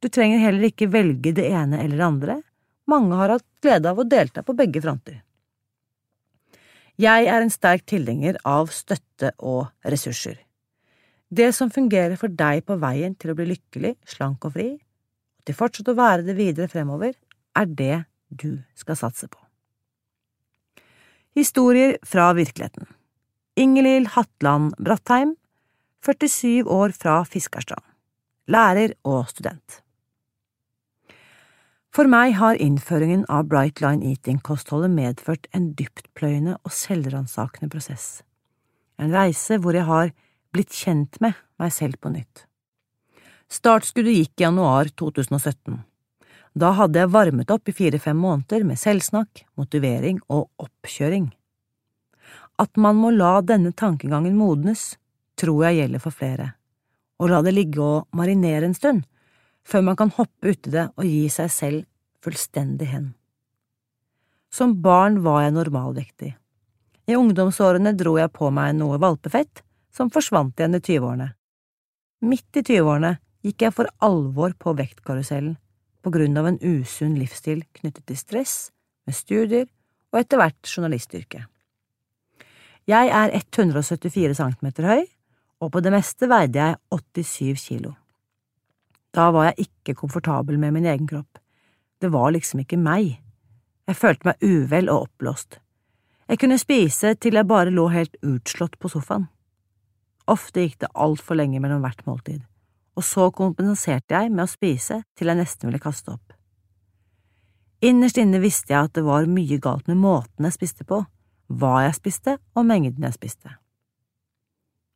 Du trenger heller ikke velge det ene eller det andre, mange har hatt glede av å delta på begge fronter. Jeg er en sterk tilhenger av støtte og ressurser. Det som fungerer for deg på veien til å bli lykkelig, slank og fri, og til fortsatt å være det videre fremover, er det du skal satse på. Historier fra virkeligheten Ingelill Hatland Brattheim 47 år fra Fiskarstrand, lærer og student. For meg har innføringen av Bright Line Eating-kostholdet medført en dyptpløyende og selvransakende prosess, en reise hvor jeg har blitt kjent med meg selv på nytt. Startskuddet gikk i januar 2017. Da hadde jeg varmet opp i fire–fem måneder med selvsnakk, motivering og oppkjøring. At man må la denne tankegangen modnes, tror jeg gjelder for flere, og la det ligge og marinere en stund, før man kan hoppe uti det og gi seg selv fullstendig hen. Som barn var jeg normalvektig. I ungdomsårene dro jeg på meg noe valpefett som forsvant igjen i tyveårene. Midt i tyveårene gikk jeg for alvor på vektkarusellen på grunn av en usunn livsstil knyttet til stress, med studier og etter hvert journalistyrke. Jeg er 174 cm høy, og på det meste veide jeg 87 kilo. Da var jeg ikke komfortabel med min egen kropp. Det var liksom ikke meg. Jeg følte meg uvel og oppblåst. Jeg kunne spise til jeg bare lå helt utslått på sofaen. Ofte gikk det altfor lenge mellom hvert måltid, og så kompenserte jeg med å spise til jeg nesten ville kaste opp. Innerst inne visste jeg at det var mye galt med måten jeg spiste på, hva jeg spiste og mengden jeg spiste.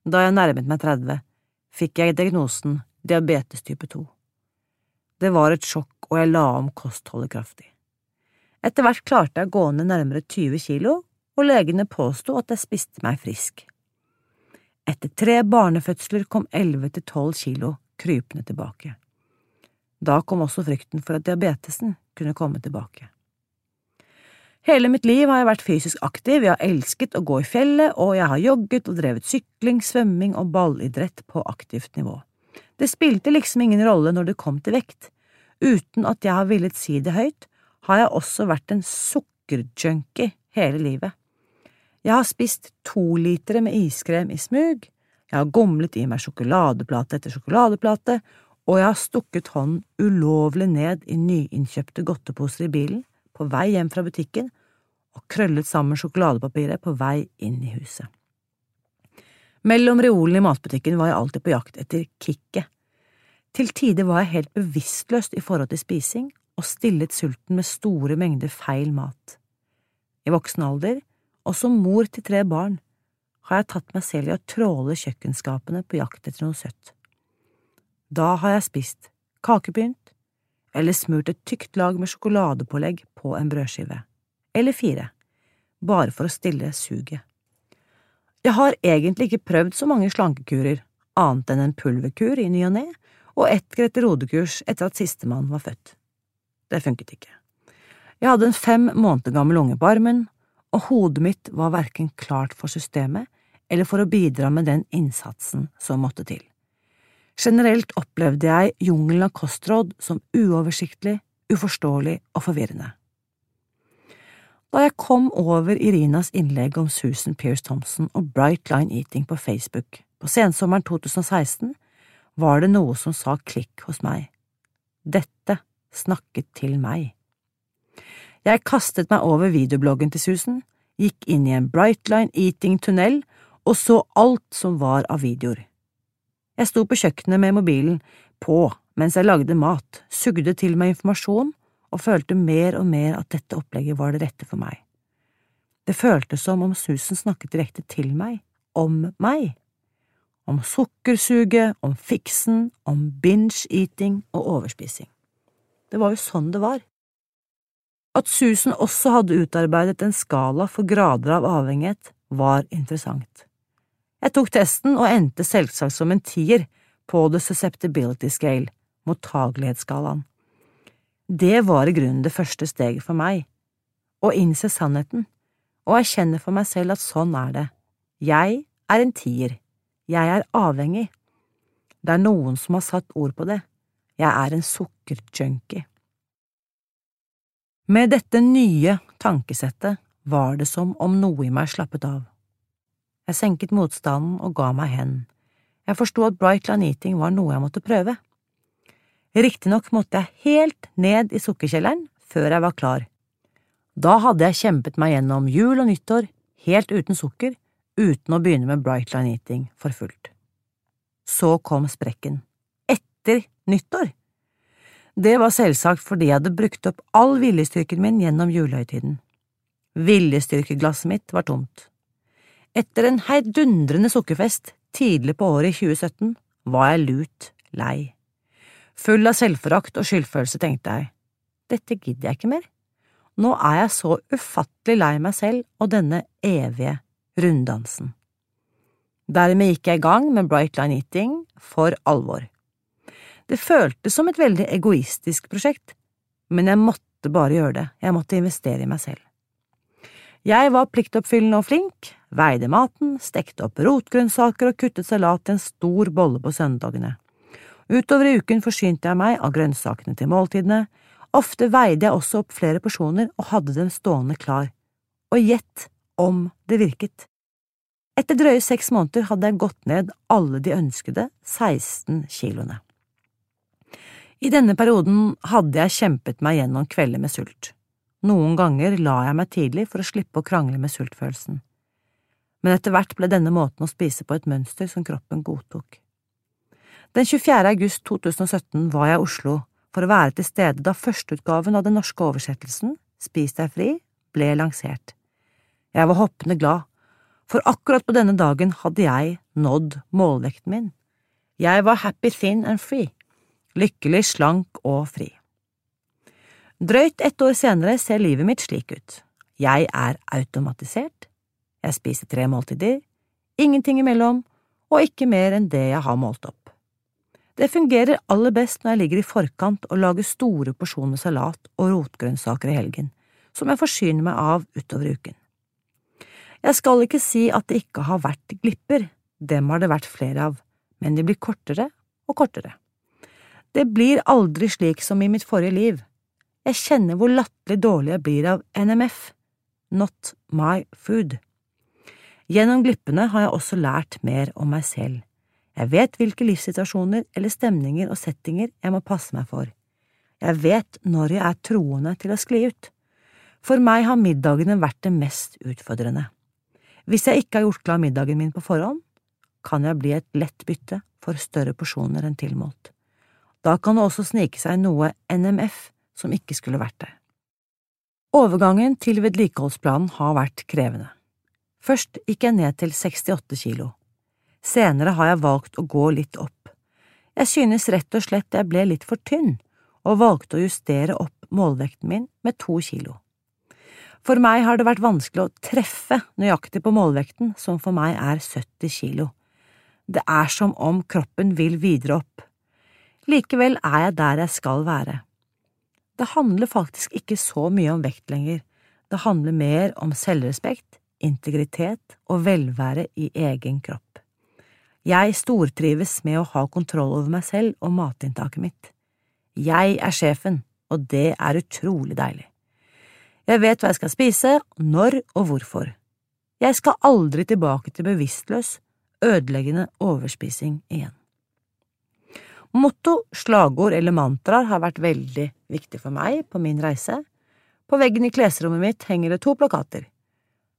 Da jeg nærmet meg 30, fikk jeg diagnosen diabetes type 2. Det var et sjokk, og jeg la om kostholdet kraftig. Etter hvert klarte jeg å gå ned nærmere 20 kilo, og legene påsto at jeg spiste meg frisk. Etter tre barnefødsler kom 11 til 12 kilo krypende tilbake. Da kom også frykten for at diabetesen kunne komme tilbake. Hele mitt liv har jeg vært fysisk aktiv, jeg har elsket å gå i fjellet, og jeg har jogget og drevet sykling, svømming og ballidrett på aktivt nivå. Det spilte liksom ingen rolle når det kom til vekt. Uten at jeg har villet si det høyt, har jeg også vært en sukkerjunkie hele livet. Jeg har spist to litere med iskrem i smug, jeg har gomlet i meg sjokoladeplate etter sjokoladeplate, og jeg har stukket hånden ulovlig ned i nyinnkjøpte godteposer i bilen på vei hjem fra butikken og krøllet sammen sjokoladepapiret på vei inn i huset. Mellom reolene i matbutikken var jeg alltid på jakt etter kicket. Til tider var jeg helt bevisstløst i forhold til spising og stillet sulten med store mengder feil mat. I voksen alder, og som mor til tre barn, har jeg tatt meg selv i å tråle kjøkkenskapene på jakt etter noe søtt. Da har jeg spist kakepynt, eller smurt et tykt lag med sjokoladepålegg på en brødskive, eller fire, bare for å stille suget. Jeg har egentlig ikke prøvd så mange slankekurer, annet enn en pulverkur i ny og ne, og ett Grete Rode-kurs etter at sistemann var født. Det funket ikke. Jeg hadde en fem måneder gammel unge på armen, og hodet mitt var verken klart for systemet eller for å bidra med den innsatsen som måtte til. Generelt opplevde jeg jungelen av kostråd som uoversiktlig, uforståelig og forvirrende. Da jeg kom over Irinas innlegg om Susan Pearce Thompson og Bright Line Eating på Facebook på sensommeren 2016, var det noe som sa klikk hos meg. Dette snakket til meg. Jeg kastet meg over videobloggen til Susan, gikk inn i en Bright Line Eating-tunnel og så alt som var av videoer. Jeg sto på kjøkkenet med mobilen på mens jeg lagde mat, sugde til meg informasjon og følte mer og mer at dette opplegget var det rette for meg. Det føltes som om Susan snakket direkte til meg, om meg, om sukkersuget, om fiksen, om binge-eating og overspising. Det var jo sånn det var. At Susan også hadde utarbeidet en skala for grader av avhengighet, var interessant. Jeg tok testen og endte selvsagt som en tier på The Susceptibility Scale, mottagelighetsskalaen. Det var i grunnen det første steget for meg, å innse sannheten, og erkjenne for meg selv at sånn er det. Jeg er en tier, jeg er avhengig. Det er noen som har satt ord på det, jeg er en sukkerjunkie. Med dette nye tankesettet var det som om noe i meg slappet av. Jeg senket motstanden og ga meg hen. Jeg forsto at Bright Line Eating var noe jeg måtte prøve. Riktignok måtte jeg helt ned i sukkerkjelleren før jeg var klar. Da hadde jeg kjempet meg gjennom jul og nyttår helt uten sukker, uten å begynne med Bright Line Eating for fullt. Så kom sprekken. Etter nyttår! Det var selvsagt fordi jeg hadde brukt opp all viljestyrken min gjennom julehøytiden. Viljestyrkeglasset mitt var tomt. Etter en heidundrende sukkerfest tidlig på året i 2017 var jeg lut lei. Full av selvforakt og skyldfølelse tenkte jeg, dette gidder jeg ikke mer. Nå er jeg så ufattelig lei meg selv og denne evige runddansen. Dermed gikk jeg i gang med Bright Line Eating for alvor. Det føltes som et veldig egoistisk prosjekt, men jeg måtte bare gjøre det, jeg måtte investere i meg selv. Jeg var pliktoppfyllende og flink, veide maten, stekte opp rotgrønnsaker og kuttet salat til en stor bolle på søndagene. Utover i uken forsynte jeg meg av grønnsakene til måltidene, ofte veide jeg også opp flere porsjoner og hadde dem stående klar. Og gjett om det virket. Etter drøye seks måneder hadde jeg gått ned alle de ønskede 16 kiloene. I denne perioden hadde jeg kjempet meg gjennom kvelder med sult. Noen ganger la jeg meg tidlig for å slippe å krangle med sultfølelsen. Men etter hvert ble denne måten å spise på et mønster som kroppen godtok. Den 24. august 2017 var jeg i Oslo for å være til stede da førsteutgaven av den norske oversettelsen, Spis deg fri, ble lansert. Jeg var hoppende glad for akkurat på denne dagen hadde jeg nådd målvekten min. Jeg var happy thin and free, lykkelig slank og fri. Drøyt ett år senere ser livet mitt slik ut. Jeg er automatisert, jeg spiser tre måltider, ingenting imellom, og ikke mer enn det jeg har målt opp. Det fungerer aller best når jeg ligger i forkant og lager store porsjoner salat og rotgrønnsaker i helgen, som jeg forsyner meg av utover uken. Jeg skal ikke si at det ikke har vært glipper, dem har det vært flere av, men de blir kortere og kortere. Det blir aldri slik som i mitt forrige liv. Jeg kjenner hvor latterlig dårlig jeg blir av NMF, Not My Food. Gjennom glippene har jeg også lært mer om meg selv. Jeg vet hvilke livssituasjoner eller stemninger og settinger jeg må passe meg for. Jeg vet når jeg er troende til å skli ut. For meg har middagene vært det mest utfordrende. Hvis jeg ikke har gjort klar middagen min på forhånd, kan jeg bli et lett bytte for større porsjoner enn tilmålt. Da kan det også snike seg noe NMF som ikke skulle vært der. Overgangen til vedlikeholdsplanen har vært krevende. Først gikk jeg ned til 68 kilo. Senere har jeg valgt å gå litt opp. Jeg synes rett og slett jeg ble litt for tynn, og valgte å justere opp målvekten min med to kilo. For meg har det vært vanskelig å treffe nøyaktig på målvekten, som for meg er 70 kilo. Det er som om kroppen vil videre opp. Likevel er jeg der jeg skal være. Det handler faktisk ikke så mye om vekt lenger, det handler mer om selvrespekt, integritet og velvære i egen kropp. Jeg stortrives med å ha kontroll over meg selv og matinntaket mitt. Jeg er sjefen, og det er utrolig deilig. Jeg vet hva jeg skal spise, når og hvorfor. Jeg skal aldri tilbake til bevisstløs, ødeleggende overspising igjen. Motto, slagord eller mantraer har vært veldig viktig for meg på min reise. På veggen i klesrommet mitt henger det to plakater.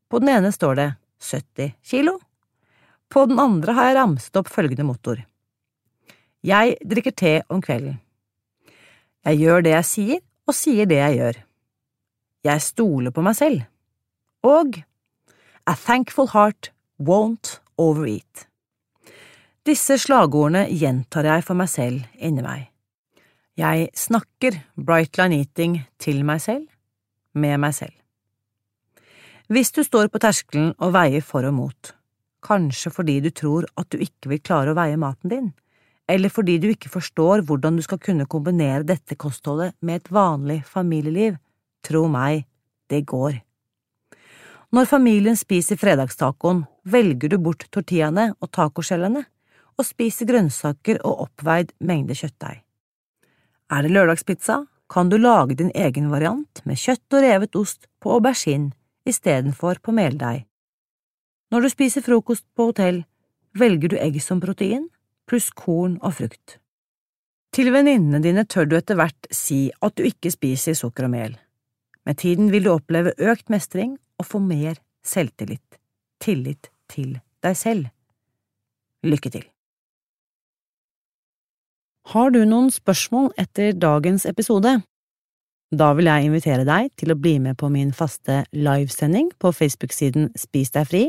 På den ene står det 70 kilo. På den andre har jeg ramset opp følgende motor. Jeg drikker te om kvelden. Jeg gjør det jeg sier, og sier det jeg gjør. Jeg stoler på meg selv. Og A thankful heart won't overeat. Disse slagordene gjentar jeg for meg selv inni meg. Jeg snakker Bright Line Eating til meg selv, med meg selv. Hvis du står på terskelen og veier for og mot, kanskje fordi du tror at du ikke vil klare å veie maten din, eller fordi du ikke forstår hvordan du skal kunne kombinere dette kostholdet med et vanlig familieliv, Tro meg, det går. Når familien spiser fredagstacoen, velger du bort tortillaene og tacoskjellene og spiser grønnsaker og oppveid mengde kjøttdeig. Er det lørdagspizza, kan du lage din egen variant med kjøtt og revet ost på aubergine istedenfor på meldeig. Når du spiser frokost på hotell, velger du egg som protein, pluss korn og frukt. Til venninnene dine tør du etter hvert si at du ikke spiser sukker og mel. Med tiden vil du oppleve økt mestring og få mer selvtillit, tillit til deg selv. Lykke til! Har du noen spørsmål etter dagens episode? Da vil jeg invitere deg til å bli med på min faste livesending på Facebook-siden Spis deg fri,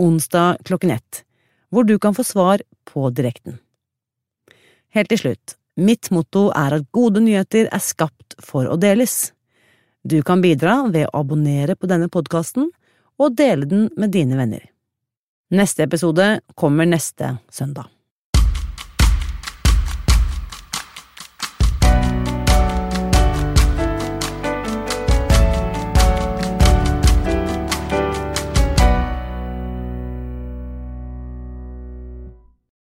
onsdag klokken ett, hvor du kan få svar på direkten. Helt til slutt, mitt motto er at gode nyheter er skapt for å deles. Du kan bidra ved å abonnere på denne podkasten og dele den med dine venner. Neste episode kommer neste søndag.